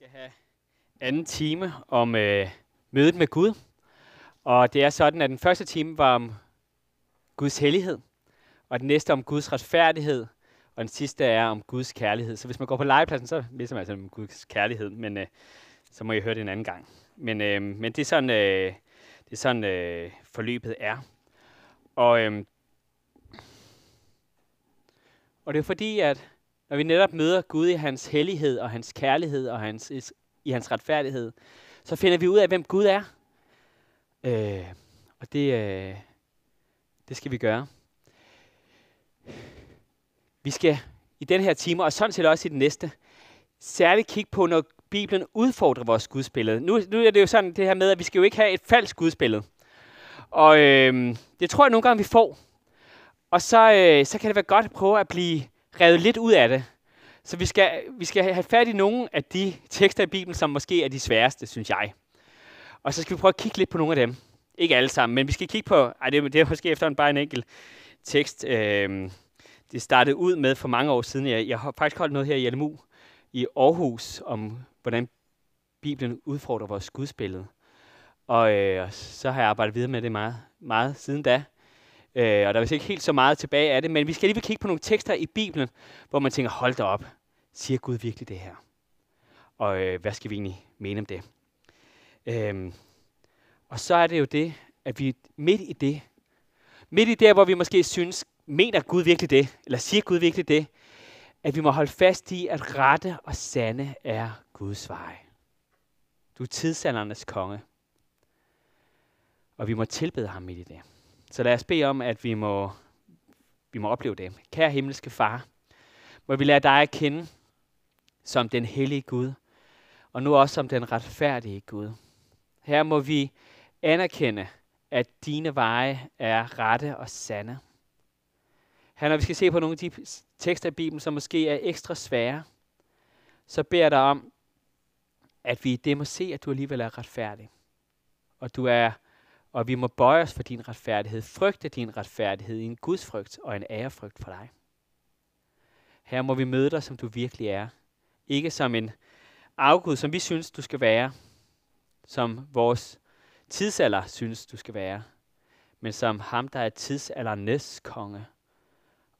skal have anden time om øh, mødet med Gud. Og det er sådan, at den første time var om Guds hellighed, og den næste om Guds retfærdighed, og den sidste er om Guds kærlighed. Så hvis man går på legepladsen, så misser man altså om Guds kærlighed, men øh, så må I høre det en anden gang. Men, øh, men det er sådan, øh, det er sådan øh, forløbet er. Og, øh, og det er fordi, at når vi netop møder Gud i hans hellighed og hans kærlighed og hans, i hans retfærdighed, så finder vi ud af, hvem Gud er. Øh, og det, øh, det skal vi gøre. Vi skal i den her time, og sådan set også i den næste, særligt kigge på, når Bibelen udfordrer vores gudsbillede. Nu, nu er det jo sådan det her med, at vi skal jo ikke have et falsk gudsbillede. Og øh, det tror jeg nogle gange, vi får. Og så, øh, så kan det være godt at prøve at blive revet lidt ud af det. Så vi skal, vi skal have fat i nogle af de tekster i Bibelen, som måske er de sværeste, synes jeg. Og så skal vi prøve at kigge lidt på nogle af dem. Ikke alle sammen, men vi skal kigge på, ej, det, det er måske efter en bare en enkelt tekst. Øh, det startede ud med for mange år siden. Jeg, jeg har faktisk holdt noget her i LMU i Aarhus om, hvordan Bibelen udfordrer vores gudsbillede. Og øh, så har jeg arbejdet videre med det meget, meget siden da. Øh, og der er vist ikke helt så meget tilbage af det, men vi skal lige kigge på nogle tekster i Bibelen, hvor man tænker, hold da op, siger Gud virkelig det her? Og øh, hvad skal vi egentlig mene om det? Øh, og så er det jo det, at vi midt i det, midt i det, hvor vi måske synes, mener Gud virkelig det, eller siger Gud virkelig det, at vi må holde fast i, at rette og sande er Guds vej. Du er tidsaldernes konge. Og vi må tilbede ham midt i det. Så lad os bede om, at vi må, vi må opleve det. Kære himmelske far, må vi lade dig at kende som den hellige Gud, og nu også som den retfærdige Gud. Her må vi anerkende, at dine veje er rette og sande. Her, når vi skal se på nogle af de tekster i Bibelen, som måske er ekstra svære, så beder jeg dig om, at vi det må se, at du alligevel er retfærdig. Og du er og vi må bøje os for din retfærdighed, frygte din retfærdighed i en Guds frygt og en ærefrygt for dig. Her må vi møde dig, som du virkelig er. Ikke som en afgud, som vi synes, du skal være. Som vores tidsalder synes, du skal være. Men som ham, der er tidsaldernes konge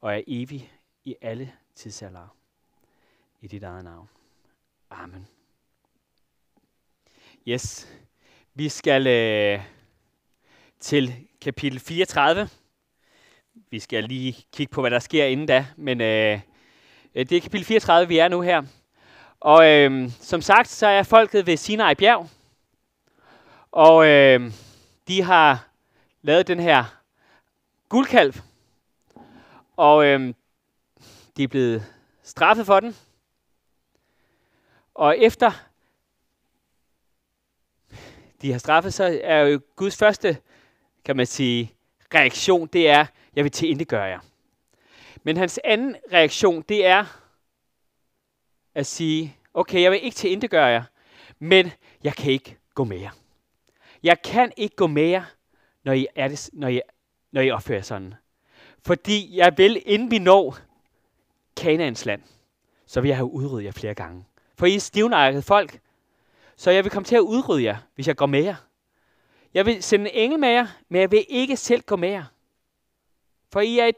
og er evig i alle tidsaldere. I dit eget navn. Amen. Yes. Vi skal øh, til kapitel 34. Vi skal lige kigge på, hvad der sker inden da, men øh, øh det er kapitel 34, vi er nu her. Og øh, som sagt, så er folket ved Sinai bjerg, og øh, de har lavet den her guldkalv, og øh, de er blevet straffet for den. Og efter de har straffet, så er jo Guds første kan man sige, reaktion, det er, jeg vil til gøre jer. Men hans anden reaktion, det er at sige, okay, jeg vil ikke til gøre jer, men jeg kan ikke gå med jer. Jeg kan ikke gå med jer, når I, er det, når I, når I opfører sådan. Fordi jeg vil, inden vi når Kanaans land, så vil jeg have udryddet jer flere gange. For I er stivnakket folk, så jeg vil komme til at udrydde jer, hvis jeg går med jer. Jeg vil sende en engel med jer, men jeg vil ikke selv gå med jer. For I er et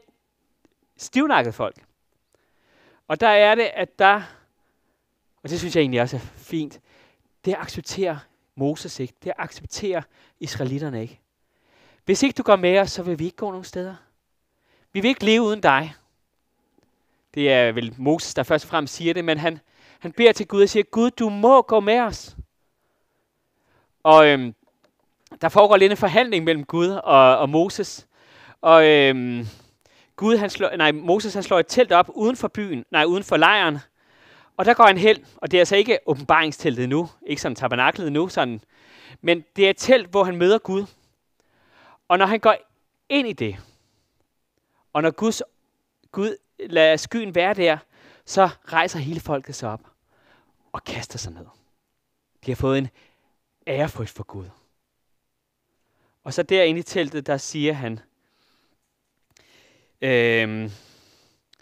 stivnakket folk. Og der er det, at der, og det synes jeg egentlig også er fint, det accepterer Moses ikke. Det accepterer israelitterne ikke. Hvis ikke du går med os, så vil vi ikke gå nogen steder. Vi vil ikke leve uden dig. Det er vel Moses, der først og fremmest siger det, men han, han beder til Gud og siger, Gud, du må gå med os. Og øhm, der foregår lidt en forhandling mellem Gud og, og Moses. Og øhm, Gud, han slår, nej, Moses han slår et telt op uden for byen, nej, uden for lejren. Og der går en hel, og det er altså ikke åbenbaringsteltet nu, ikke sådan tabernaklet nu, sådan, men det er et telt, hvor han møder Gud. Og når han går ind i det, og når Guds, Gud lader skyen være der, så rejser hele folket sig op og kaster sig ned. De har fået en ærefrygt for Gud. Og så derinde i teltet, der siger han, øhm,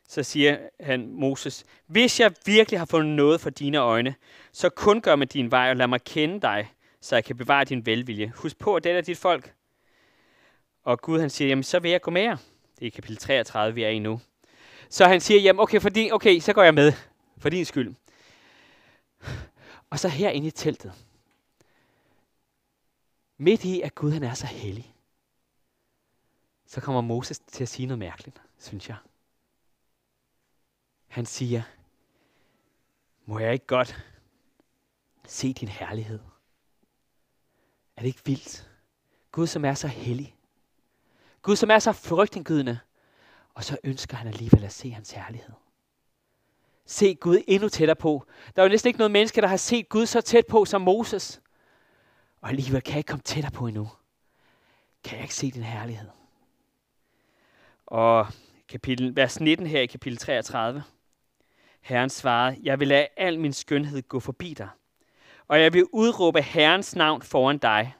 så siger han Moses, hvis jeg virkelig har fundet noget for dine øjne, så kun gør med din vej og lad mig kende dig, så jeg kan bevare din velvilje. Husk på, at det er dit folk. Og Gud han siger, jamen så vil jeg gå med jer. Det er kapitel 33, vi er i nu. Så han siger, jamen okay, fordi, okay, så går jeg med, for din skyld. Og så herinde i teltet, midt i, at Gud han er så hellig, så kommer Moses til at sige noget mærkeligt, synes jeg. Han siger, må jeg ikke godt se din herlighed? Er det ikke vildt? Gud, som er så hellig. Gud, som er så frygtindgydende. Og så ønsker han alligevel at se hans herlighed. Se Gud endnu tættere på. Der er jo næsten ikke noget menneske, der har set Gud så tæt på som Moses. Og alligevel kan jeg ikke komme tættere på endnu. Kan jeg ikke se din herlighed? Og kapitel, vers 19 her i kapitel 33. Herren svarede, jeg vil lade al min skønhed gå forbi dig, og jeg vil udråbe Herrens navn foran dig.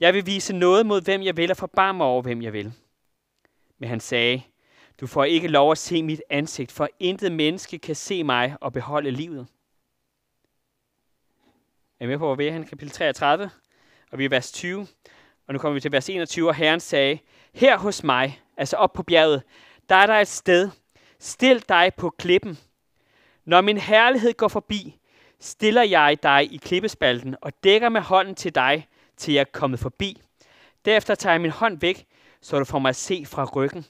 Jeg vil vise noget mod, hvem jeg vil, og forbarme over, hvem jeg vil. Men han sagde, du får ikke lov at se mit ansigt, for intet menneske kan se mig og beholde livet. Er I med på, hvor vi er? Kapitel 33, og vi er vers 20. Og nu kommer vi til vers 21, og Herren sagde, her hos mig, altså op på bjerget, der er der et sted. Stil dig på klippen. Når min herlighed går forbi, stiller jeg dig i klippespalten og dækker med hånden til dig, til jeg er kommet forbi. Derefter tager jeg min hånd væk, så du får mig at se fra ryggen.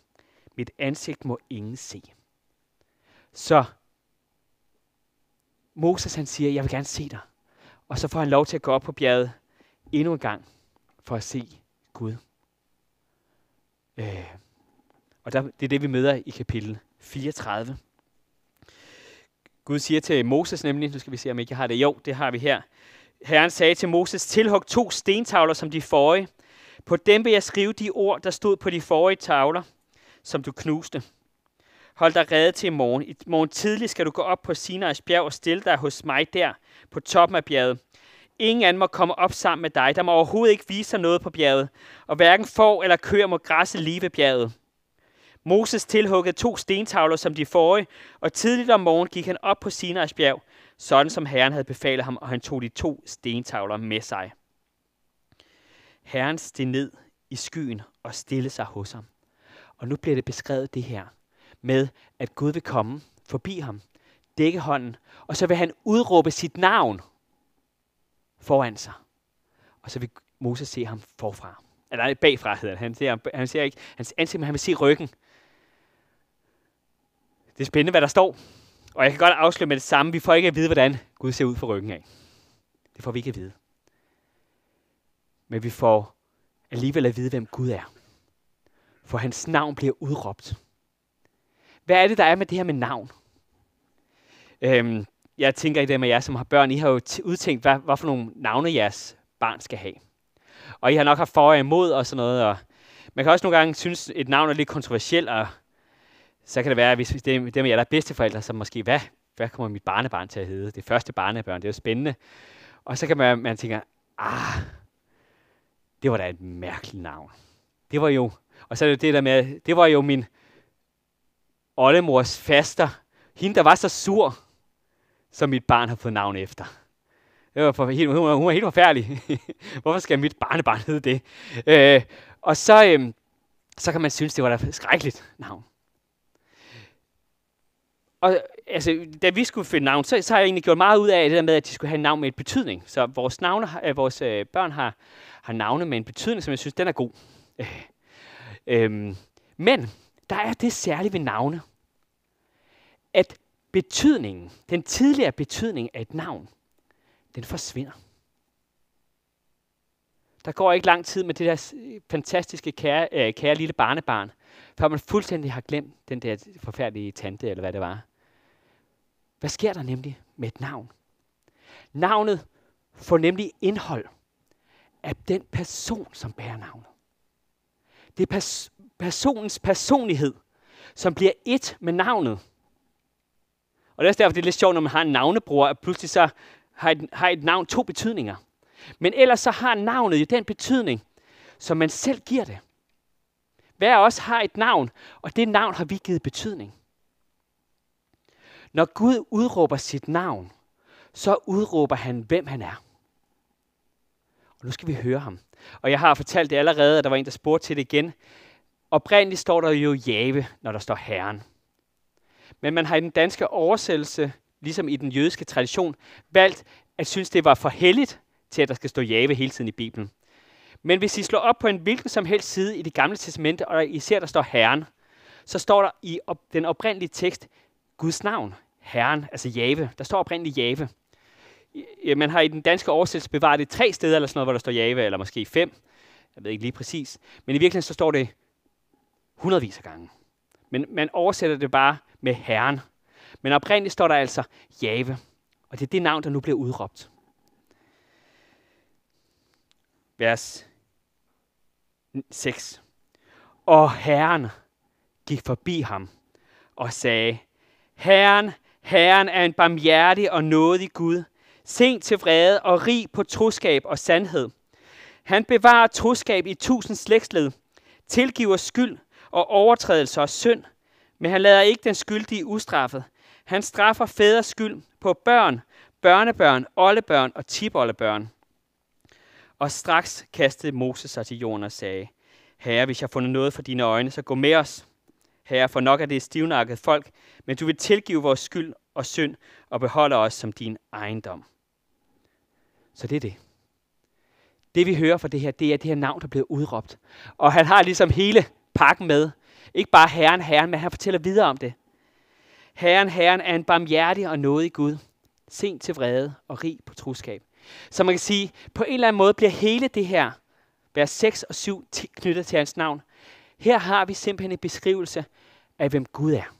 Mit ansigt må ingen se. Så Moses han siger, jeg vil gerne se dig. Og så får han lov til at gå op på bjerget endnu en gang for at se Gud. Øh, og der, det er det, vi møder i kapitel 34. Gud siger til Moses nemlig, nu skal vi se, om ikke jeg har det. Jo, det har vi her. Herren sagde til Moses, tilhug to stentavler som de forrige. På dem vil jeg skrive de ord, der stod på de forrige tavler, som du knuste. Hold dig redde til i morgen. I morgen tidlig skal du gå op på Sinai's bjerg og stille dig hos mig der, på toppen af bjerget. Ingen anden må komme op sammen med dig. Der må overhovedet ikke vise sig noget på bjerget, og hverken får eller køer må græsse lige ved bjerget. Moses tilhuggede to stentavler som de forrige, og tidligt om morgenen gik han op på Sinai's bjerg, sådan som Herren havde befalet ham, og han tog de to stentavler med sig. Herren steg ned i skyen og stille sig hos ham. Og nu bliver det beskrevet det her med, at Gud vil komme forbi ham, dække hånden, og så vil han udråbe sit navn foran sig. Og så vil Moses se ham forfra. Eller bagfra hedder det. Han ser, han ser ikke hans ansigt, men han vil se ryggen. Det er spændende, hvad der står. Og jeg kan godt afsløre med det samme. Vi får ikke at vide, hvordan Gud ser ud for ryggen af. Det får vi ikke at vide. Men vi får alligevel at vide, hvem Gud er. For hans navn bliver udråbt. Hvad er det, der er med det her med navn? Øhm, jeg tænker i det med jer, som har børn, I har jo udtænkt, hvad, hvad for nogle navne jeres barn skal have. Og I har nok haft for og imod og sådan noget. Og man kan også nogle gange synes, et navn er lidt kontroversielt, og så kan det være, hvis det er dem af jer, der er bedsteforældre, så måske, hvad, hvad kommer mit barnebarn til at hedde? Det første barnebørn, det er jo spændende. Og så kan man, man tænke, ah, det var da et mærkeligt navn. Det var jo, og så er det det der med, det var jo min oldemors faster, hende der var så sur, som mit barn har fået navn efter. Det var for, hun, var, hun var helt forfærdelig. Hvorfor skal mit barnebarn hedde det? Øh, og så, øh, så kan man synes, det var da et skrækkeligt navn. Og altså, da vi skulle finde navn, så, så har jeg egentlig gjort meget ud af det der med, at de skulle have navn med en betydning. Så vores, navne, øh, vores øh, børn har, har navne med en betydning, som jeg synes, den er god. Øh, øh, men der er det særlige ved navne, at betydningen, den tidligere betydning af et navn, den forsvinder. Der går ikke lang tid med det der fantastiske kære, øh, kære lille barnebarn, før man fuldstændig har glemt den der forfærdelige tante, eller hvad det var. Hvad sker der nemlig med et navn? Navnet får nemlig indhold af den person, som bærer navnet. Det er pers- personens personlighed, som bliver et med navnet. Og det er derfor, det er lidt sjovt, når man har en navnebror, at pludselig så har et, har et navn to betydninger. Men ellers så har navnet jo den betydning, som man selv giver det. Hver af os har et navn, og det navn har vi givet betydning. Når Gud udråber sit navn, så udråber han, hvem han er. Og nu skal vi høre ham. Og jeg har fortalt det allerede, at der var en, der spurgte til det igen. Oprindeligt står der jo Jave, når der står Herren. Men man har i den danske oversættelse, ligesom i den jødiske tradition, valgt at synes, det var for helligt til, at der skal stå Jave hele tiden i Bibelen. Men hvis I slår op på en hvilken som helst side i det gamle testamente, og I ser, der står Herren, så står der i op, den oprindelige tekst Guds navn, Herren, altså Jave. Der står oprindeligt Jave. Man har i den danske oversættelse bevaret det tre steder, eller sådan noget, hvor der står Jave, eller måske fem. Jeg ved ikke lige præcis. Men i virkeligheden så står det hundredvis af gange. Men man oversætter det bare med Herren. Men oprindeligt står der altså Jave. Og det er det navn, der nu bliver udråbt. Vers 6. Og Herren gik forbi ham og sagde, Herren, Herren er en barmhjertig og nådig Gud, sent til vrede og rig på troskab og sandhed. Han bevarer troskab i tusind slægtsled, tilgiver skyld og overtrædelser og synd, men han lader ikke den skyldige ustraffet. Han straffer fædres skyld på børn, børnebørn, oldebørn og tipoldebørn. Og straks kastede Moses sig til jorden og sagde, Herre, hvis jeg har fundet noget for dine øjne, så gå med os. Herre, for nok er det stivnakket folk, men du vil tilgive vores skyld og synd og beholde os som din ejendom. Så det er det. Det vi hører fra det her, det er det her navn, der bliver udråbt. Og han har ligesom hele pakken med. Ikke bare Herren, Herren, men han fortæller videre om det. Herren, Herren er en barmhjertig og nådig Gud, sent til vrede og rig på truskab. Så man kan sige, på en eller anden måde bliver hele det her, vers 6 og 7, knyttet til hans navn. Her har vi simpelthen en beskrivelse af, hvem Gud er.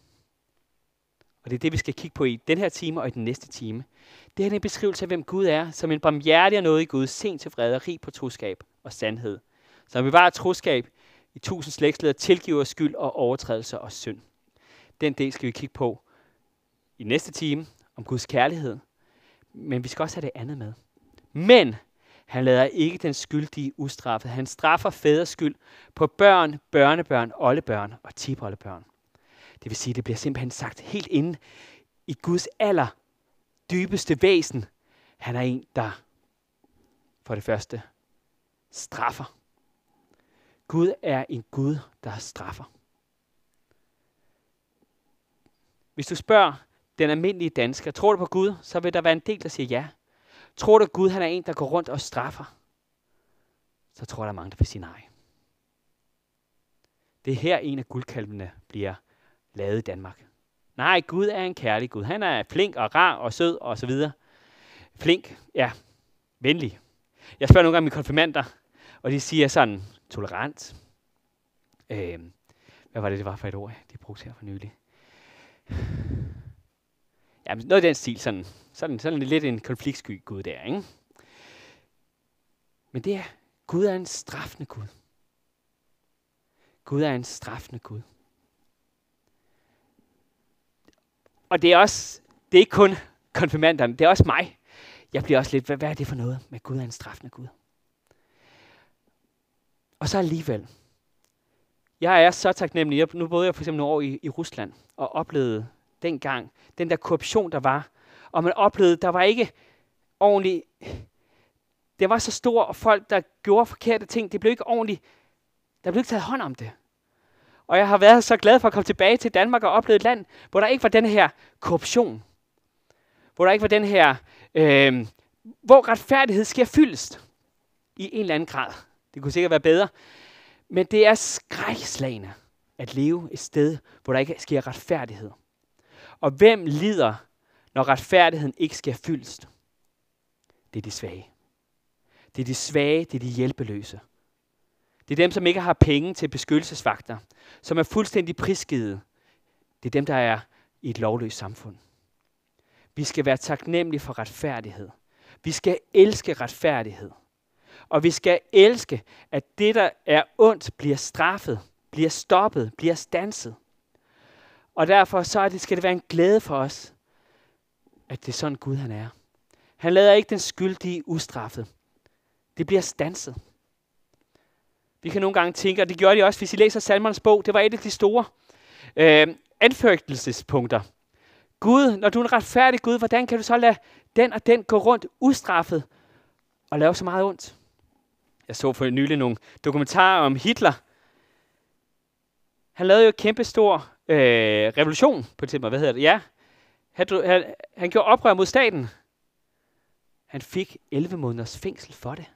Og det er det, vi skal kigge på i den her time og i den næste time. Det er en beskrivelse af, hvem Gud er, som en barmhjertig og nådig Gud, sent til vrede og rig på troskab og sandhed. Så vi bevarer troskab i tusind slægtsleder, tilgiver skyld og overtrædelser og synd. Den del skal vi kigge på i næste time om Guds kærlighed. Men vi skal også have det andet med. Men han lader ikke den skyldige ustraffet. Han straffer fædres skyld på børn, børnebørn, oldebørn og tipoldebørn. Det vil sige, det bliver simpelthen sagt helt inde i Guds aller dybeste væsen. Han er en, der for det første straffer. Gud er en Gud, der straffer. Hvis du spørger den almindelige dansker, tror du på Gud, så vil der være en del, der siger ja. Tror du, Gud han er en, der går rundt og straffer? Så tror jeg, der er mange, der vil sige nej. Det er her, en af guldkalvene bliver lavet i Danmark. Nej, Gud er en kærlig Gud. Han er flink og rar og sød og så videre. Flink, ja, venlig. Jeg spørger nogle gange mine konfirmander, og de siger sådan, tolerant. Øh, hvad var det, det var for et ord, de brugte her for nylig? Ja, noget i den stil, sådan, sådan, sådan lidt en konfliktsky Gud der, ikke? Men det er, Gud er en straffende Gud. Gud er en straffende Gud. Og det er også, det er ikke kun konfirmanderne, det er også mig. Jeg bliver også lidt, hvad, hvad er det for noget med Gud er en straffende Gud? Og så alligevel. Jeg er så taknemmelig. Jeg, nu boede jeg for eksempel nogle år i, i Rusland og oplevede dengang den der korruption, der var. Og man oplevede, der var ikke ordentligt... Det var så stor, og folk, der gjorde forkerte ting, det blev ikke ordentligt... Der blev ikke taget hånd om det. Og jeg har været så glad for at komme tilbage til Danmark og opleve et land, hvor der ikke var den her korruption. Hvor der ikke var den her... Øh, hvor retfærdighed sker fyldest i en eller anden grad. Det kunne sikkert være bedre. Men det er skrækslagende at leve et sted, hvor der ikke sker retfærdighed. Og hvem lider, når retfærdigheden ikke sker fyldst? Det er de svage. Det er de svage, det er de hjælpeløse. Det er dem, som ikke har penge til beskyttelsesvagter, som er fuldstændig prisgivet. Det er dem, der er i et lovløst samfund. Vi skal være taknemmelige for retfærdighed. Vi skal elske retfærdighed. Og vi skal elske, at det, der er ondt, bliver straffet, bliver stoppet, bliver stanset. Og derfor så er det, skal det være en glæde for os, at det er sådan Gud han er. Han lader ikke den skyldige ustraffet. Det bliver stanset. Vi kan nogle gange tænke, og det gjorde de også, hvis I læser Salmernes bog, det var et af de store øh, anførgelsespunkter. Gud, når du er en retfærdig Gud, hvordan kan du så lade den og den gå rundt ustraffet og lave så meget ondt? Jeg så for nylig nogle dokumentarer om Hitler. Han lavede jo en kæmpe stor øh, revolution på det Hvad hedder det? Ja, han, han, han gjorde oprør mod staten. Han fik 11 måneders fængsel for det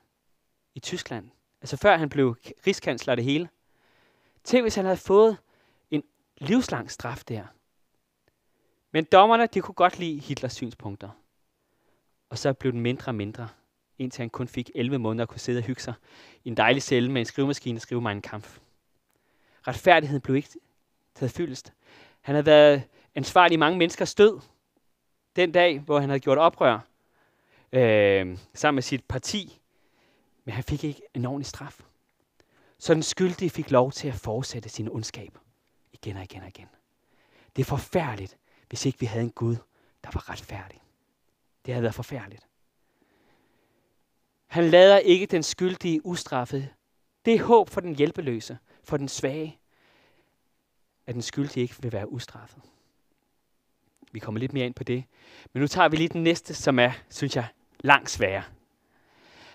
i Tyskland. Altså før han blev rigskansler det hele. Tænk, hvis han havde fået en livslang straf der. Men dommerne, de kunne godt lide Hitlers synspunkter. Og så blev den mindre og mindre, indtil han kun fik 11 måneder at kunne sidde og hygge sig i en dejlig celle med en skrivemaskine og skrive mig en kamp. Retfærdigheden blev ikke taget fyldest. Han havde været ansvarlig i mange menneskers død. Den dag, hvor han havde gjort oprør øh, sammen med sit parti. Men han fik ikke en ordentlig straf. Så den skyldige fik lov til at fortsætte sin ondskab. Igen og igen og igen. Det er forfærdeligt, hvis ikke vi havde en Gud, der var retfærdig. Det havde været forfærdeligt. Han lader ikke den skyldige ustraffet. Det er håb for den hjælpeløse, for den svage, at den skyldige ikke vil være ustraffet. Vi kommer lidt mere ind på det. Men nu tager vi lige den næste, som er, synes jeg, langt sværere.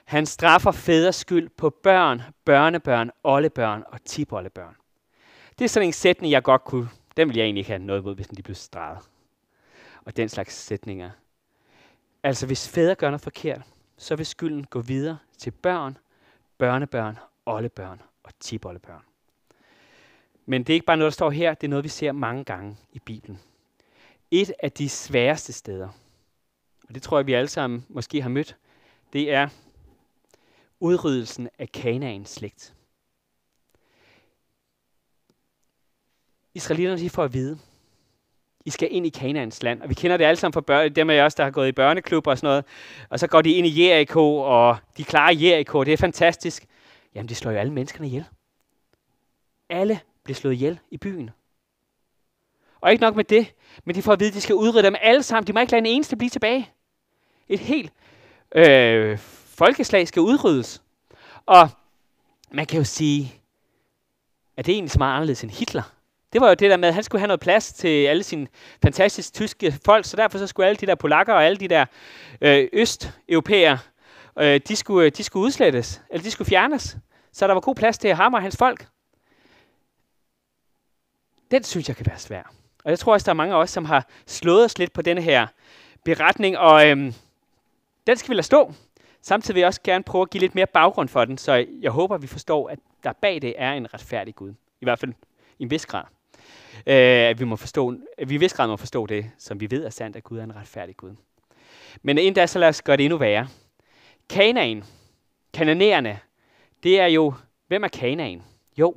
Han straffer fædres skyld på børn, børnebørn, oldebørn og tipoldebørn. Det er sådan en sætning, jeg godt kunne, den vil jeg egentlig ikke have noget imod, hvis den lige blev streget. Og den slags sætninger. Altså, hvis fædre gør noget forkert, så vil skylden gå videre til børn, børnebørn, oldebørn og tipoldebørn. Men det er ikke bare noget, der står her, det er noget, vi ser mange gange i Bibelen. Et af de sværeste steder, og det tror jeg, vi alle sammen måske har mødt, det er udryddelsen af Kanaans slægt. Israelitterne de får at vide, i skal ind i Kanaans land. Og vi kender det alle sammen fra børn, dem af os, der har gået i børneklub og sådan noget. Og så går de ind i Jericho, og de klarer Jericho. Det er fantastisk. Jamen, de slår jo alle menneskerne ihjel. Alle bliver slået ihjel i byen. Og ikke nok med det, men de får at vide, at de skal udrydde dem alle sammen. De må ikke lade en eneste blive tilbage. Et helt øh, folkeslag skal udryddes. Og man kan jo sige, at det er egentlig så meget anderledes end Hitler. Det var jo det der med, at han skulle have noget plads til alle sine fantastiske tyske folk, så derfor så skulle alle de der polakker og alle de der øh, østeuropæere, øh, de, skulle, de skulle udslettes, eller de skulle fjernes, så der var god plads til ham og hans folk. Den synes jeg kan være svær. Og jeg tror også, der er mange af os, som har slået os lidt på denne her beretning, og øhm, den skal vi lade stå. Samtidig vil jeg også gerne prøve at give lidt mere baggrund for den, så jeg håber, vi forstår, at der bag det er en retfærdig Gud. I hvert fald i en vis grad. Øh, at vi, må forstå, at vi i vis grad må forstå det, som vi ved er sandt, at Gud er en retfærdig Gud. Men inden da, så lad os gøre det endnu værre. Kanaan, kananæerne, det er jo, hvem er Kanaan? Jo,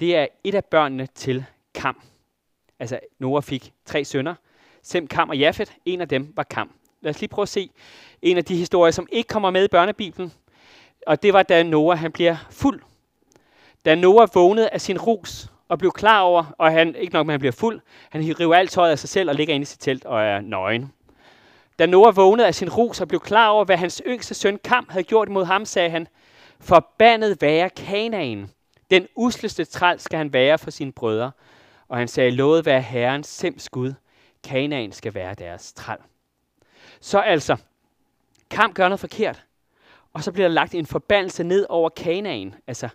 det er et af børnene til Kam. Altså, Noah fik tre sønner. Sem, Kam og Jafet. En af dem var Kam. Lad os lige prøve at se en af de historier, som ikke kommer med i børnebibelen. Og det var, da Noah han bliver fuld. Da Noah vågnede af sin rus og blev klar over, og han ikke nok med, at han bliver fuld, han river alt tøjet af sig selv og ligger inde i sit telt og er nøgen. Da Noah vågnede af sin rus og blev klar over, hvad hans yngste søn Kam havde gjort mod ham, sagde han, Forbandet være Kanaan. Den usleste træl skal han være for sine brødre. Og han sagde, lovet være Herrens sems Gud. Kanaan skal være deres træl. Så altså, Kam gør noget forkert. Og så bliver der lagt en forbandelse ned over Kanaan, altså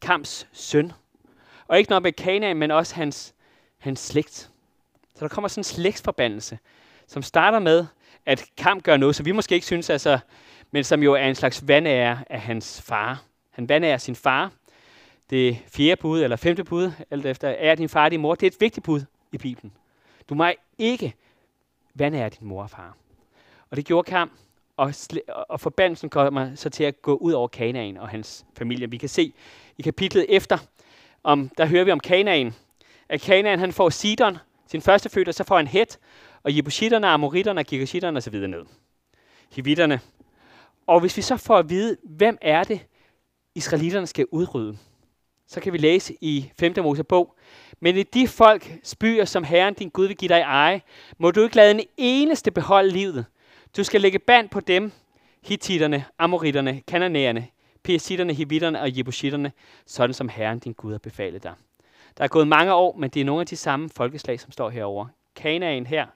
Kams søn. Og ikke nok med Kanaan, men også hans, hans slægt. Så der kommer sådan en slægtsforbandelse, som starter med, at Kam gør noget, som vi måske ikke synes er så, men som jo er en slags vandære af hans far. Han vandærer sin far, det fjerde bud eller femte bud, alt efter, er din far og din mor. Det er et vigtigt bud i Bibelen. Du må ikke vandære din mor og far. Og det gjorde Kam, og, og forbandelsen kommer så til at gå ud over Kanaan og hans familie. Vi kan se i kapitlet efter, om, der hører vi om Kanaan, at Kanaan han får Sidon, sin første fødte, så får han Het, og Jebusitterne, Amoritterne, Girgashitterne osv. ned. Hivitterne. Og hvis vi så får at vide, hvem er det, israelitterne skal udrydde, så kan vi læse i 5. Mosebog. Men i de folk spyer, som Herren din Gud vil give dig eje, må du ikke lade en eneste beholde livet. Du skal lægge band på dem, hittitterne, amoritterne, kananæerne, persitterne, hivitterne og jebusitterne, sådan som Herren din Gud har befalet dig. Der er gået mange år, men det er nogle af de samme folkeslag, som står herover. Kanaan her,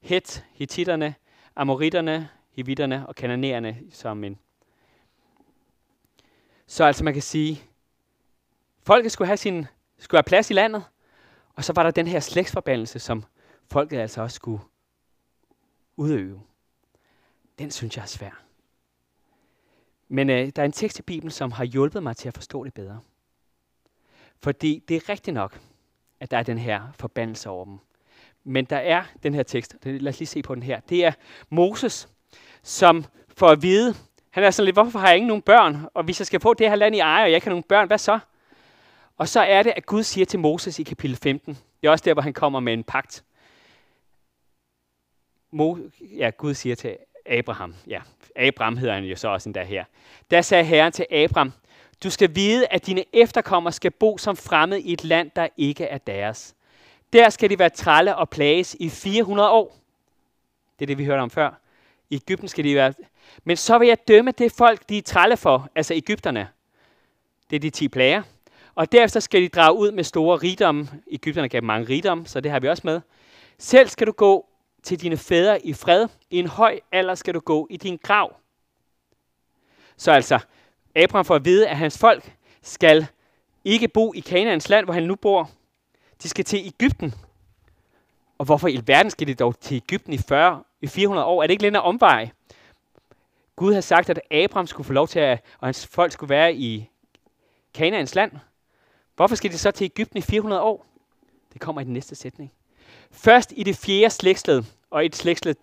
Het, Hittitterne, Amoritterne, Hivitterne og Kananæerne som en. Så altså man kan sige, folket skulle have, sin, skulle have plads i landet, og så var der den her slægtsforbandelse, som folket altså også skulle udøve. Den synes jeg er svær. Men øh, der er en tekst i Bibelen, som har hjulpet mig til at forstå det bedre. Fordi det er rigtigt nok, at der er den her forbandelse over dem. Men der er den her tekst, lad os lige se på den her. Det er Moses, som får at vide, han er sådan lidt, hvorfor har jeg ingen nogen børn? Og hvis jeg skal få det her land i eje, og jeg ikke har nogen børn, hvad så? Og så er det, at Gud siger til Moses i kapitel 15, det er også der, hvor han kommer med en pagt. Mo, ja, Gud siger til Abraham, ja, Abraham hedder han jo så også endda her. Der sagde Herren til Abraham, du skal vide, at dine efterkommere skal bo som fremmed i et land, der ikke er deres. Der skal de være trælle og plages i 400 år. Det er det, vi hørte om før. I Ægypten skal de være... Men så vil jeg dømme det folk, de er trælle for, altså Ægypterne. Det er de 10 plager. Og derefter skal de drage ud med store rigdomme. Ægypterne gav mange rigdomme, så det har vi også med. Selv skal du gå til dine fædre i fred. I en høj alder skal du gå i din grav. Så altså, Abraham får at vide, at hans folk skal ikke bo i Kanaans land, hvor han nu bor. De skal til Ægypten. Og hvorfor i verden skal de dog til Ægypten i 40, i 400 år? Er det ikke længere omvej? Gud har sagt, at Abraham skulle få lov til at, og hans folk skulle være i Kanaans land. Hvorfor skal de så til Ægypten i 400 år? Det kommer i den næste sætning. Først i det fjerde slægtsled, og et slægtsled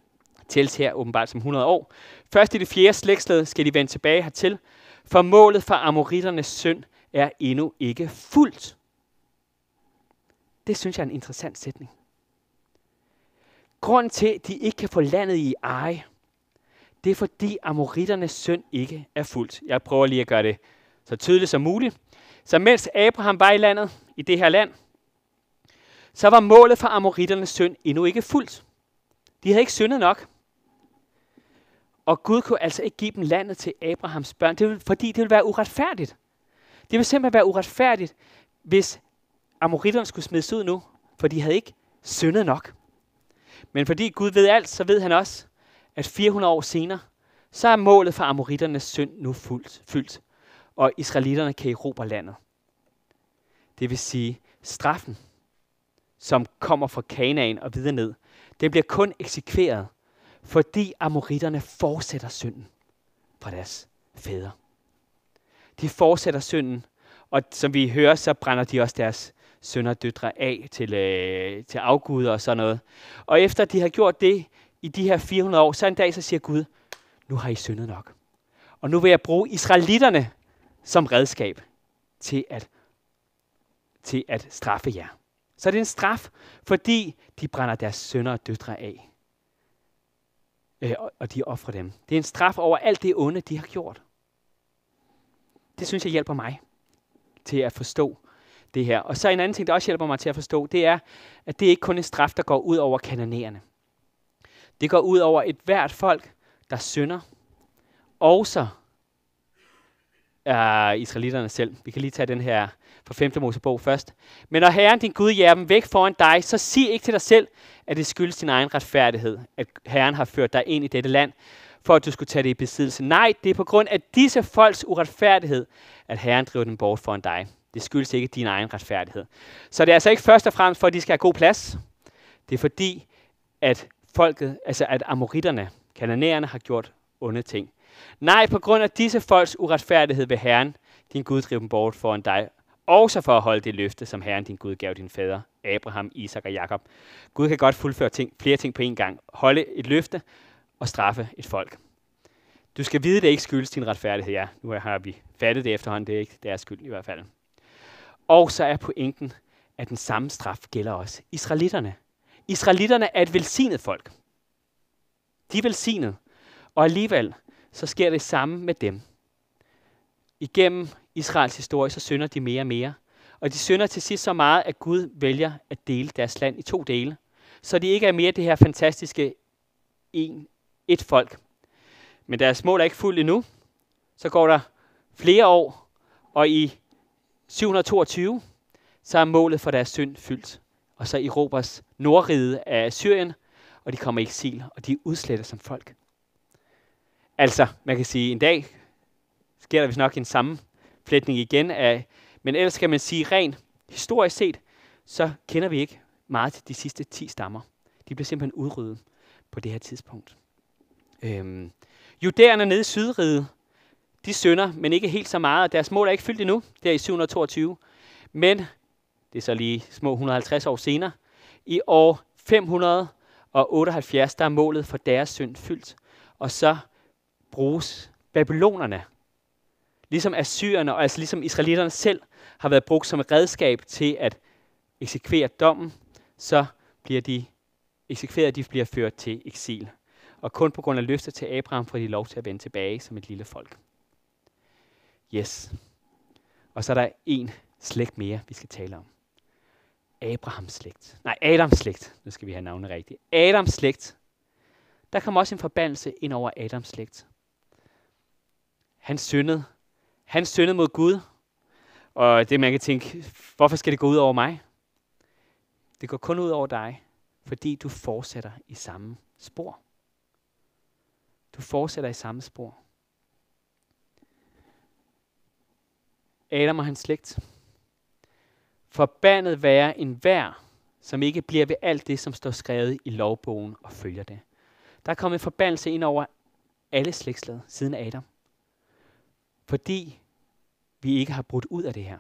tælles her åbenbart som 100 år. Først i det fjerde slægtsled skal de vende tilbage hertil, for målet for amoritternes synd er endnu ikke fuldt. Det synes jeg er en interessant sætning. Grunden til, at de ikke kan få landet i eje, det er fordi amoritternes synd ikke er fuldt. Jeg prøver lige at gøre det så tydeligt som muligt. Så mens Abraham var i landet, i det her land, så var målet for amoritternes synd endnu ikke fuldt. De havde ikke syndet nok. Og Gud kunne altså ikke give dem landet til Abrahams børn, det ville, fordi det ville være uretfærdigt. Det ville simpelthen være uretfærdigt, hvis amoritterne skulle smides ud nu, for de havde ikke syndet nok. Men fordi Gud ved alt, så ved han også, at 400 år senere, så er målet for amoritternes synd nu fuldt, fyldt, og israelitterne kan erobre landet. Det vil sige, straffen, som kommer fra Kanaan og videre ned, det bliver kun eksekveret, fordi amoritterne fortsætter synden fra deres fædre. De fortsætter synden, og som vi hører, så brænder de også deres sønner og døtre af til, øh, til afguder og sådan noget. Og efter de har gjort det i de her 400 år, så en dag så siger Gud, nu har I syndet nok. Og nu vil jeg bruge israelitterne som redskab til at, til at straffe jer. Så det er en straf, fordi de brænder deres sønner og døtre af. Øh, og de offrer dem. Det er en straf over alt det onde, de har gjort. Det synes jeg hjælper mig til at forstå det her. Og så en anden ting, der også hjælper mig til at forstå, det er, at det ikke kun er en straf, der går ud over kanonerende. Det går ud over et hvert folk, der synder. Også uh, israelitterne selv. Vi kan lige tage den her fra 5. Mosebog først. Men når Herren din Gud jæger dem væk foran dig, så sig ikke til dig selv, at det skyldes din egen retfærdighed, at Herren har ført dig ind i dette land, for at du skulle tage det i besiddelse. Nej, det er på grund af disse folks uretfærdighed, at Herren driver dem bort foran dig. Det skyldes ikke din egen retfærdighed. Så det er altså ikke først og fremmest for, at de skal have god plads. Det er fordi, at folket, altså at amoritterne, kananæerne, har gjort onde ting. Nej, på grund af disse folks uretfærdighed vil Herren, din Gud, drive dem bort foran dig, også for at holde det løfte, som Herren din Gud gav din fader, Abraham, Isak og Jakob. Gud kan godt fuldføre ting, flere ting på en gang. Holde et løfte og straffe et folk. Du skal vide, det ikke skyldes din retfærdighed. Ja, nu har vi fattet det efterhånden. Det er ikke deres skyld i hvert fald. Og så er pointen, at den samme straf gælder også israelitterne. Israelitterne er et velsignet folk. De er velsignet. Og alligevel, så sker det samme med dem. Igennem Israels historie, så synder de mere og mere. Og de synder til sidst så meget, at Gud vælger at dele deres land i to dele. Så de ikke er mere det her fantastiske en, et folk. Men deres mål er ikke fuldt endnu. Så går der flere år, og i 722, så er målet for deres synd fyldt. Og så erobres nordride af Syrien, og de kommer i eksil, og de er udslettet som folk. Altså, man kan sige, en dag sker der vist nok en sammenflætning igen af, men ellers kan man sige, rent historisk set, så kender vi ikke meget til de sidste 10 stammer. De bliver simpelthen udryddet på det her tidspunkt. Øhm, Judæerne nede i Sydriget, de synder, men ikke helt så meget. Deres mål er ikke fyldt endnu. der i 722. Men, det er så lige små 150 år senere, i år 578, der er målet for deres synd fyldt. Og så bruges babylonerne, ligesom assyrerne og altså ligesom israelitterne selv har været brugt som et redskab til at eksekvere dommen, så bliver de eksekveret, de bliver ført til eksil. Og kun på grund af løfter til Abraham får de lov til at vende tilbage som et lille folk. Yes. Og så er der en slægt mere, vi skal tale om. Abrahams slægt. Nej, Adams slægt. Nu skal vi have navnet rigtigt. Adams slægt. Der kom også en forbandelse ind over Adams slægt. Han syndede. Han syndede mod Gud. Og det man kan tænke, hvorfor skal det gå ud over mig? Det går kun ud over dig, fordi du fortsætter i samme spor. Du fortsætter i samme spor. Adam og hans slægt. Forbandet være en vær, som ikke bliver ved alt det, som står skrevet i lovbogen og følger det. Der er kommet forbandelse ind over alle slægtsled siden Adam. Fordi vi ikke har brudt ud af det her.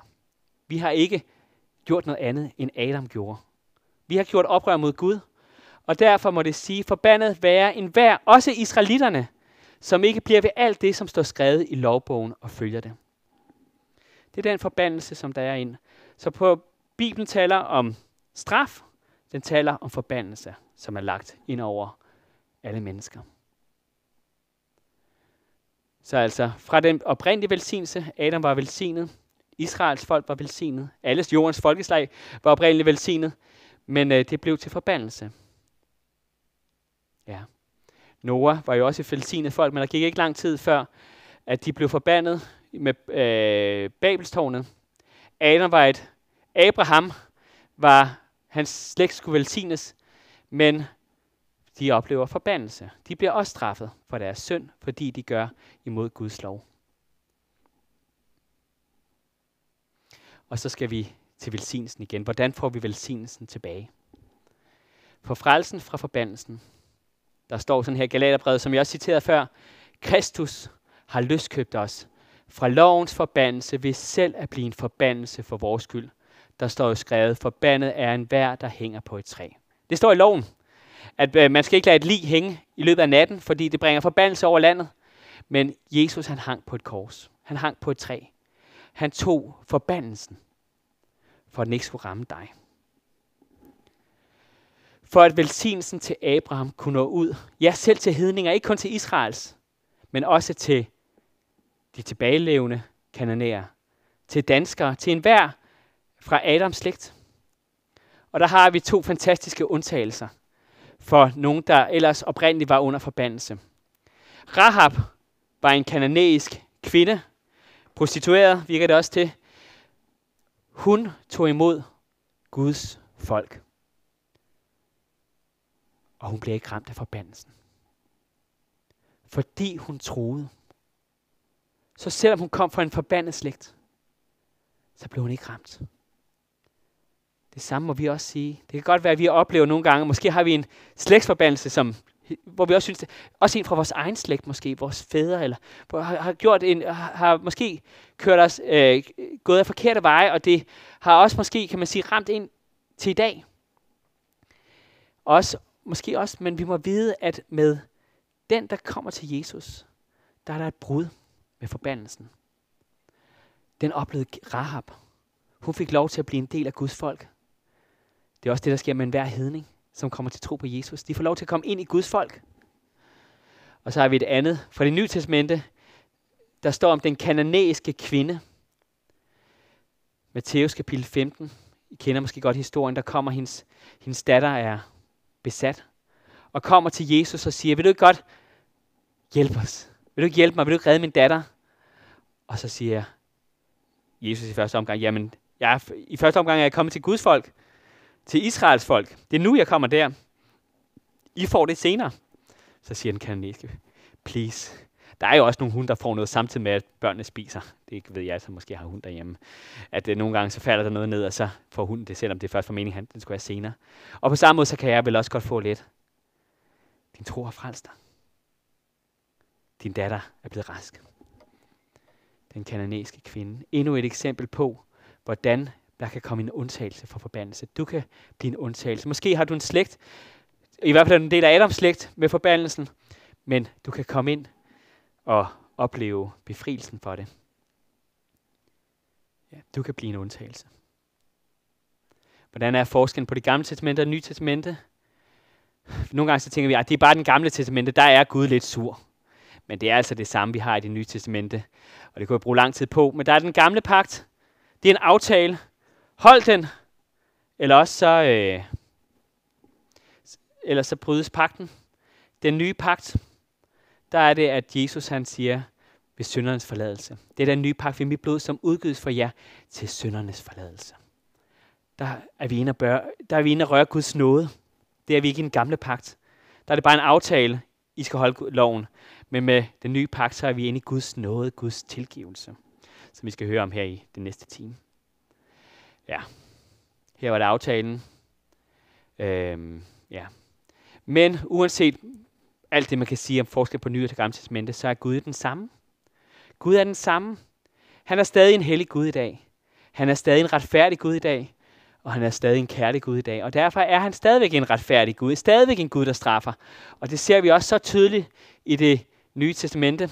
Vi har ikke gjort noget andet, end Adam gjorde. Vi har gjort oprør mod Gud, og derfor må det sige, forbandet være en også israelitterne, som ikke bliver ved alt det, som står skrevet i lovbogen og følger det. Det er den forbandelse, som der er ind. Så på Bibelen taler om straf, den taler om forbandelse, som er lagt ind over alle mennesker. Så altså fra den oprindelige velsignelse, Adam var velsignet, Israels folk var velsignet, alles jordens folkeslag var oprindeligt velsignet, men øh, det blev til forbandelse. Ja. Noah var jo også et velsignet folk, men der gik ikke lang tid før, at de blev forbandet med øh, Babelstårnet. Adam var et, Abraham var, hans slægt skulle velsignes, men de oplever forbandelse. De bliver også straffet for deres synd, fordi de gør imod Guds lov. Og så skal vi til velsignelsen igen. Hvordan får vi velsignelsen tilbage? For frelsen fra forbandelsen. Der står sådan her Galaterbrevet, som jeg også citerede før. Kristus har løskøbt os fra lovens forbandelse ved selv at blive en forbandelse for vores skyld. Der står jo skrevet, forbandet er en vær, der hænger på et træ. Det står i loven, at øh, man skal ikke lade et lig hænge i løbet af natten, fordi det bringer forbandelse over landet. Men Jesus han hang på et kors. Han hang på et træ. Han tog forbandelsen, for at den ikke skulle ramme dig. For at velsignelsen til Abraham kunne nå ud, ja selv til hedninger, ikke kun til Israels, men også til de tilbagelevende kananæer, til danskere, til enhver fra Adams slægt. Og der har vi to fantastiske undtagelser for nogen, der ellers oprindeligt var under forbandelse. Rahab var en kananæisk kvinde, prostitueret virker det også til. Hun tog imod Guds folk. Og hun blev ikke ramt af forbandelsen. Fordi hun troede. Så selvom hun kom fra en forbandet slægt, så blev hun ikke ramt. Det samme må vi også sige. Det kan godt være, at vi oplever nogle gange, måske har vi en slægtsforbandelse, som, hvor vi også synes, det, også en fra vores egen slægt, måske vores fædre, eller hvor har, har gjort en, har, har måske kørt os, øh, gået af forkerte veje, og det har også måske, kan man sige, ramt ind til i dag. Også, måske også, men vi må vide, at med den, der kommer til Jesus, der er der et brud med forbandelsen. Den oplevede Rahab. Hun fik lov til at blive en del af Guds folk. Det er også det, der sker med enhver hedning, som kommer til tro på Jesus. De får lov til at komme ind i Guds folk. Og så har vi et andet fra det nye testamente, der står om den kananæiske kvinde. Matthæus kapitel 15. I kender måske godt historien. Der kommer hendes, hendes datter er besat. Og kommer til Jesus og siger, vil du ikke godt hjælpe os? Vil du ikke hjælpe mig? Vil du ikke redde min datter? Og så siger Jesus i første omgang, jamen, jeg er, i første omgang er jeg kommet til Guds folk til Israels folk. Det er nu, jeg kommer der. I får det senere. Så siger den kanadiske, please. Der er jo også nogle hunde, der får noget samtidig med, at børnene spiser. Det ved jeg, så måske har hund derhjemme. At uh, nogle gange så falder der noget ned, og så får hunden det, selvom det først var meningen, at den skulle være senere. Og på samme måde, så kan jeg vel også godt få lidt. Din tro har frelst dig. Din datter er blevet rask. Den kanadiske kvinde. Endnu et eksempel på, hvordan der kan komme en undtagelse for forbandelse. Du kan blive en undtagelse. Måske har du en slægt, i hvert fald en del af Adams slægt med forbandelsen, men du kan komme ind og opleve befrielsen for det. Ja, du kan blive en undtagelse. Hvordan er forskellen på det gamle testamente og det nye testamente? Nogle gange så tænker vi, at det er bare den gamle testamente, der er Gud lidt sur. Men det er altså det samme, vi har i det nye testamente. Og det kunne jeg bruge lang tid på. Men der er den gamle pagt. Det er en aftale. Hold den. Eller også så, øh, eller så brydes pakten. Den nye pagt, der er det, at Jesus han siger, ved syndernes forladelse. Det er den nye pagt ved mit blod, som udgives for jer til syndernes forladelse. Der er vi inde og, bør, der er vi inde og røre Guds nåde. Det er vi ikke i den gamle pagt. Der er det bare en aftale, I skal holde loven. Men med den nye pagt, så er vi inde i Guds nåde, Guds tilgivelse, som vi skal høre om her i den næste time. Ja, her var det aftalen. Øhm, ja. Men uanset alt det, man kan sige om forskel på Nye og Gamle Testamente, så er Gud den samme. Gud er den samme. Han er stadig en hellig Gud i dag. Han er stadig en retfærdig Gud i dag. Og han er stadig en kærlig Gud i dag. Og derfor er han stadigvæk en retfærdig Gud. Stadigvæk en Gud, der straffer. Og det ser vi også så tydeligt i det nye testamente.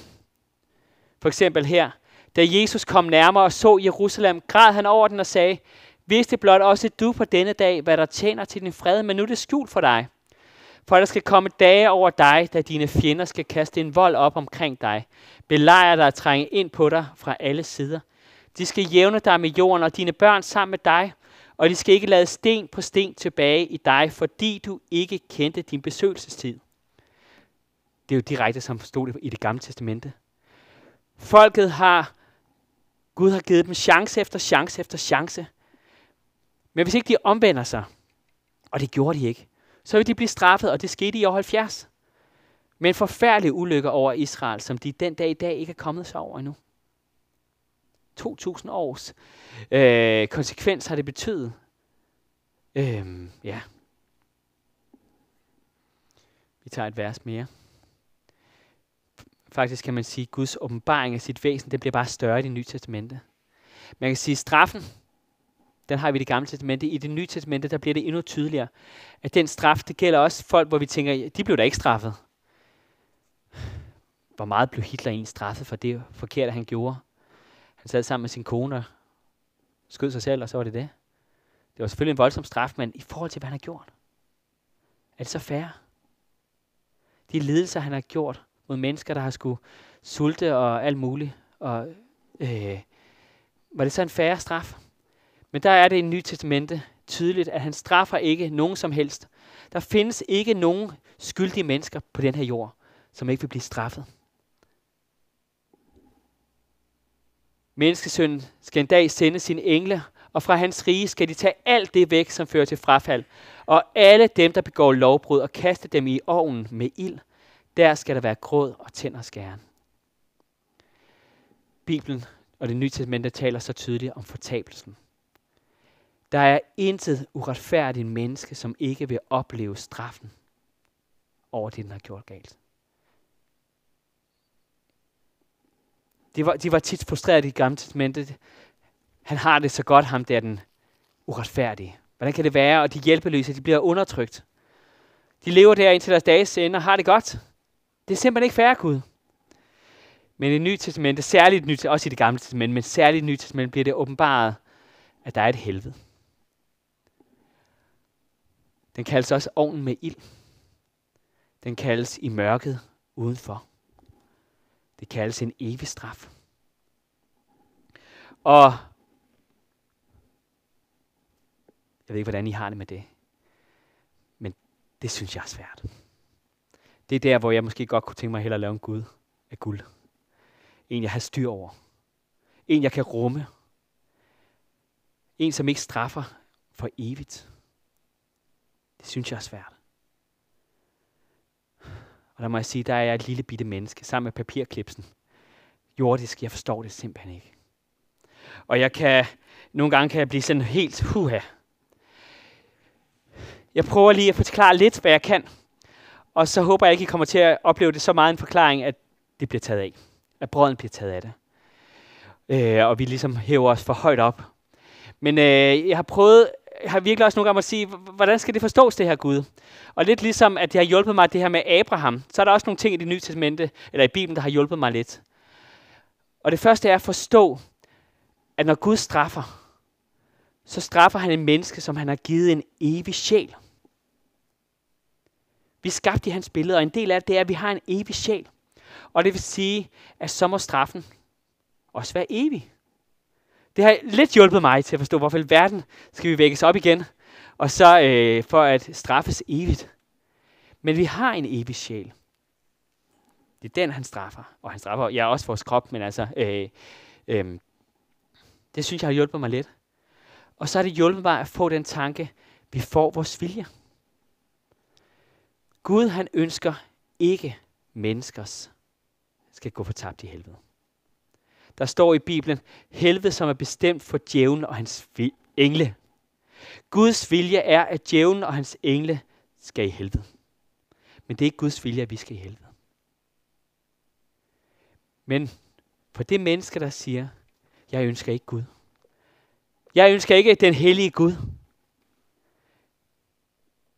For eksempel her. Da Jesus kom nærmere og så Jerusalem, græd han over den og sagde, Vidste blot også du på denne dag, hvad der tjener til din fred, men nu er det skjult for dig. For der skal komme dage over dig, da dine fjender skal kaste en vold op omkring dig. Belejre dig og trænge ind på dig fra alle sider. De skal jævne dig med jorden og dine børn sammen med dig, og de skal ikke lade sten på sten tilbage i dig, fordi du ikke kendte din besøgelsestid. Det er jo direkte, som stod det i det gamle testamente. Folket har, Gud har givet dem chance efter chance efter chance. Men hvis ikke de omvender sig, og det gjorde de ikke, så vil de blive straffet, og det skete i år 70. Med en forfærdelig ulykke over Israel, som de den dag i dag ikke er kommet sig over endnu. 2000 års øh, konsekvens har det betydet. Øhm, ja. Vi tager et vers mere. Faktisk kan man sige, at Guds åbenbaring af sit væsen, det bliver bare større i det nye testamente. Man kan sige, at straffen, den har vi i det gamle testamente. I det nye testamente, der bliver det endnu tydeligere, at den straf, det gælder også folk, hvor vi tænker, de blev da ikke straffet. Hvor meget blev Hitler egentlig straffet for det forkerte, han gjorde? Han sad sammen med sin kone og skød sig selv, og så var det det. Det var selvfølgelig en voldsom straf, men i forhold til, hvad han har gjort, er det så fair? De lidelser, han har gjort mod mennesker, der har skulle sulte og alt muligt, og øh, var det så en færre straf? Men der er det i Nye Testamente tydeligt, at han straffer ikke nogen som helst. Der findes ikke nogen skyldige mennesker på den her jord, som ikke vil blive straffet. Menneskesønnen skal en dag sende sine engle, og fra hans rige skal de tage alt det væk, som fører til frafald, og alle dem, der begår lovbrud, og kaste dem i ovnen med ild. Der skal der være gråd og tænder skæren. Bibelen og det nye testamente taler så tydeligt om fortabelsen. Der er intet uretfærdigt menneske, som ikke vil opleve straffen over det, den har gjort galt. De var, de var tit frustreret i gamle testamentet. Han har det så godt, ham der den uretfærdige. Hvordan kan det være? Og de hjælpeløse, de bliver undertrykt. De lever der indtil deres dages ende og har det godt. Det er simpelthen ikke færre Gud. Men i det nye testamente, særligt nyt, også i det gamle testament, men særligt i det nye Testament bliver det åbenbaret, at der er et helvede. Den kaldes også ovnen med ild. Den kaldes i mørket udenfor. Det kaldes en evig straf. Og jeg ved ikke, hvordan I har det med det. Men det synes jeg er svært. Det er der, hvor jeg måske godt kunne tænke mig at hellere lave en Gud af guld. En, jeg har styr over. En, jeg kan rumme. En, som ikke straffer for evigt. Det synes jeg er svært. Og der må jeg sige, der er jeg et lille bitte menneske, sammen med papirklipsen. Jordisk, jeg forstår det simpelthen ikke. Og jeg kan, nogle gange kan jeg blive sådan helt huha. Jeg prøver lige at forklare lidt, hvad jeg kan. Og så håber jeg ikke, I kommer til at opleve det så meget en forklaring, at det bliver taget af. At brøden bliver taget af det. Øh, og vi ligesom hæver os for højt op. Men øh, jeg har prøvet, har virkelig også nogle gange at sige, hvordan skal det forstås, det her Gud? Og lidt ligesom, at det har hjulpet mig, det her med Abraham, så er der også nogle ting i det nye testamente, eller i Bibelen, der har hjulpet mig lidt. Og det første er at forstå, at når Gud straffer, så straffer han en menneske, som han har givet en evig sjæl. Vi er skabt i hans billede, og en del af det er, at vi har en evig sjæl. Og det vil sige, at så må straffen også være evig. Det har lidt hjulpet mig til at forstå, hvorfor i verden skal vi vækkes op igen, og så øh, for at straffes evigt. Men vi har en evig sjæl. Det er den, han straffer. Og han straffer ja, også vores krop, men altså, øh, øh, det synes jeg har hjulpet mig lidt. Og så har det hjulpet mig at få den tanke, vi får vores vilje. Gud han ønsker ikke menneskers skal gå fortabt i helvede. Der står i Bibelen, helvede som er bestemt for djævlen og hans engle. Guds vilje er, at djævlen og hans engle skal i helvede. Men det er ikke Guds vilje, at vi skal i helvede. Men for det menneske, der siger, jeg ønsker ikke Gud. Jeg ønsker ikke den hellige Gud.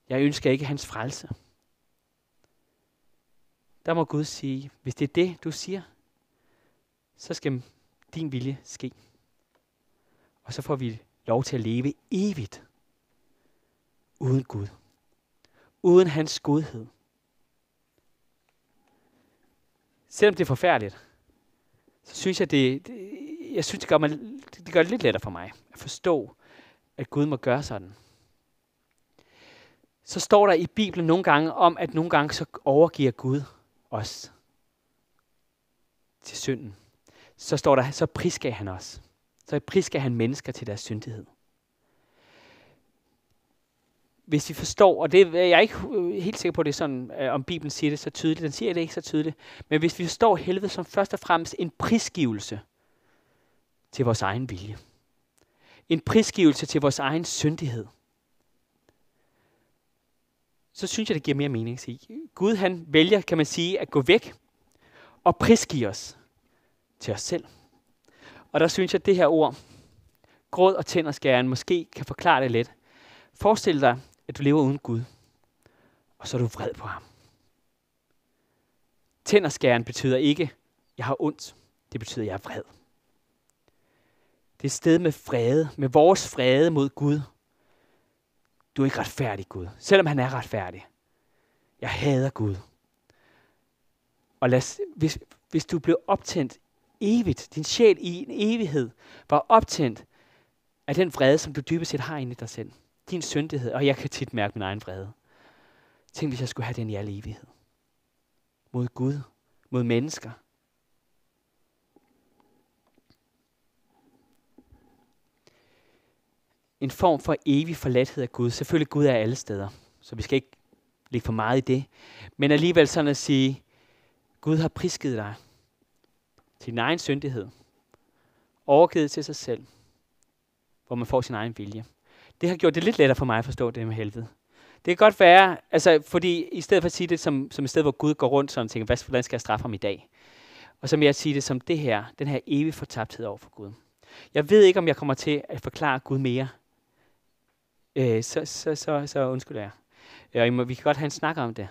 Jeg ønsker ikke hans frelse. Der må Gud sige, hvis det er det, du siger, så skal din vilje ske. Og så får vi lov til at leve evigt uden Gud. Uden hans godhed. Selvom det er forfærdeligt, så synes jeg, det, det jeg synes, det gør, mig, det gør det lidt lettere for mig at forstå, at Gud må gøre sådan. Så står der i Bibelen nogle gange om, at nogle gange så overgiver Gud os til synden så står der, så prisgav han os. Så prisgav han mennesker til deres syndighed. Hvis vi forstår, og det jeg er ikke helt sikker på, det er sådan, øh, om Bibelen siger det så tydeligt, den siger det ikke så tydeligt, men hvis vi forstår helvede som først og fremmest en prisgivelse til vores egen vilje. En prisgivelse til vores egen syndighed. Så synes jeg, det giver mere mening at sige. Gud han vælger, kan man sige, at gå væk og prisgive os til os selv. Og der synes jeg, at det her ord, gråd og tænderskæren, måske kan forklare det lidt. Forestil dig, at du lever uden Gud, og så er du vred på ham. Tænderskæren betyder ikke, jeg har ondt. Det betyder, jeg er vred. Det er et sted med frede, med vores frede mod Gud. Du er ikke retfærdig, Gud. Selvom han er retfærdig. Jeg hader Gud. Og lad, hvis, hvis du blev optændt evigt, din sjæl i en evighed, var optændt af den vrede, som du dybest set har inde i dig selv. Din syndighed, og jeg kan tit mærke min egen vrede. Tænk, hvis jeg skulle have den i al evighed. Mod Gud, mod mennesker. En form for evig forladthed af Gud. Selvfølgelig Gud er alle steder, så vi skal ikke ligge for meget i det. Men alligevel sådan at sige, Gud har prisgivet dig til din egen syndighed, overgivet til sig selv, hvor man får sin egen vilje. Det har gjort det lidt lettere for mig at forstå det med helvede. Det kan godt være, altså, fordi i stedet for at sige det som, som et sted, hvor Gud går rundt sådan og tænker, hvad, hvordan skal jeg straffe ham i dag? Og så mere at sige det som det her, den her evige fortabthed over for Gud. Jeg ved ikke, om jeg kommer til at forklare Gud mere. Øh, så, så, så, så undskyld jeg. Ja, og vi kan godt have en snak om det.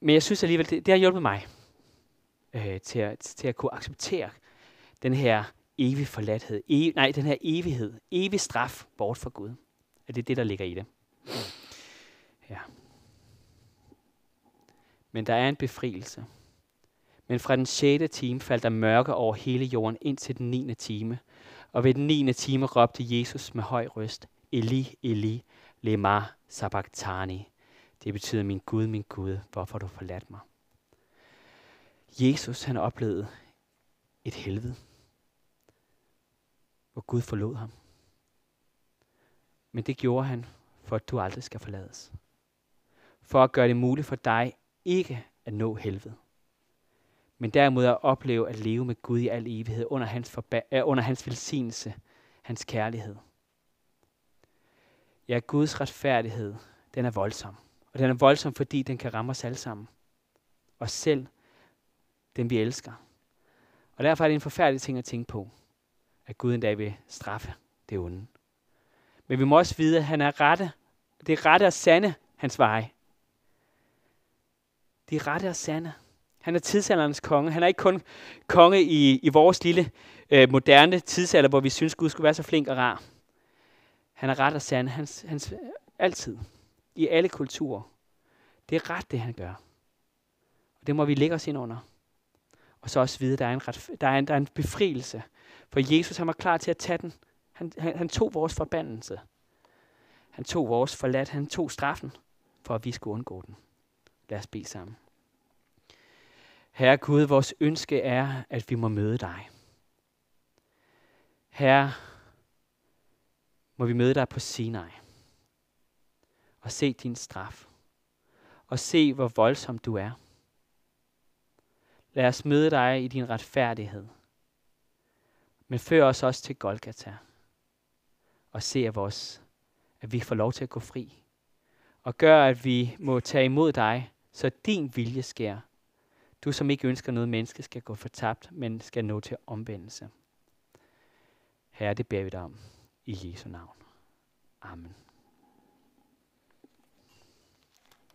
Men jeg synes alligevel, det, det har hjulpet mig øh, til, at, til at kunne acceptere den her evige forladthed. ev, nej, den her evighed. Evig straf bort fra Gud. At det er det, der ligger i det? Ja. Men der er en befrielse. Men fra den 6. time faldt der mørke over hele jorden ind til den 9. time. Og ved den 9. time råbte Jesus med høj røst, Eli, Eli, lema sabachthani. Det betyder, min Gud, min Gud, hvorfor du forladt mig. Jesus han oplevede et helvede, hvor Gud forlod ham. Men det gjorde han, for at du aldrig skal forlades. For at gøre det muligt for dig ikke at nå helvede. Men derimod at opleve at leve med Gud i al evighed under hans, forba- øh, under hans velsignelse, hans kærlighed. Ja, Guds retfærdighed, den er voldsom. Og den er voldsom, fordi den kan ramme os alle sammen. Og selv dem, vi elsker. Og derfor er det en forfærdelig ting at tænke på, at Gud en dag vil straffe det onde. Men vi må også vide, at han er rette. Det er rette og sande, hans veje. Det er rette og sande. Han er tidsalderens konge. Han er ikke kun konge i, i vores lille øh, moderne tidsalder, hvor vi synes, Gud skulle være så flink og rar. Han er ret og sand. Hans, hans, altid. I alle kulturer. Det er ret, det han gør. Og det må vi lægge os ind under. Og så også vide, at der er en, ret, der er en, der er en befrielse. For Jesus han var klar til at tage den. Han, han, han tog vores forbandelse. Han tog vores forladt. Han tog straffen, for at vi skulle undgå den. Lad os bede sammen. Herre Gud, vores ønske er, at vi må møde dig. Herre, må vi møde dig på Sinai og se din straf og se, hvor voldsom du er. Lad os møde dig i din retfærdighed. Men før os også til Golgata og se, at, os, at vi får lov til at gå fri. Og gør, at vi må tage imod dig, så din vilje sker. Du, som ikke ønsker noget menneske, skal gå fortabt, men skal nå til omvendelse. Herre, det beder vi dig om. I Jesu navn. Amen.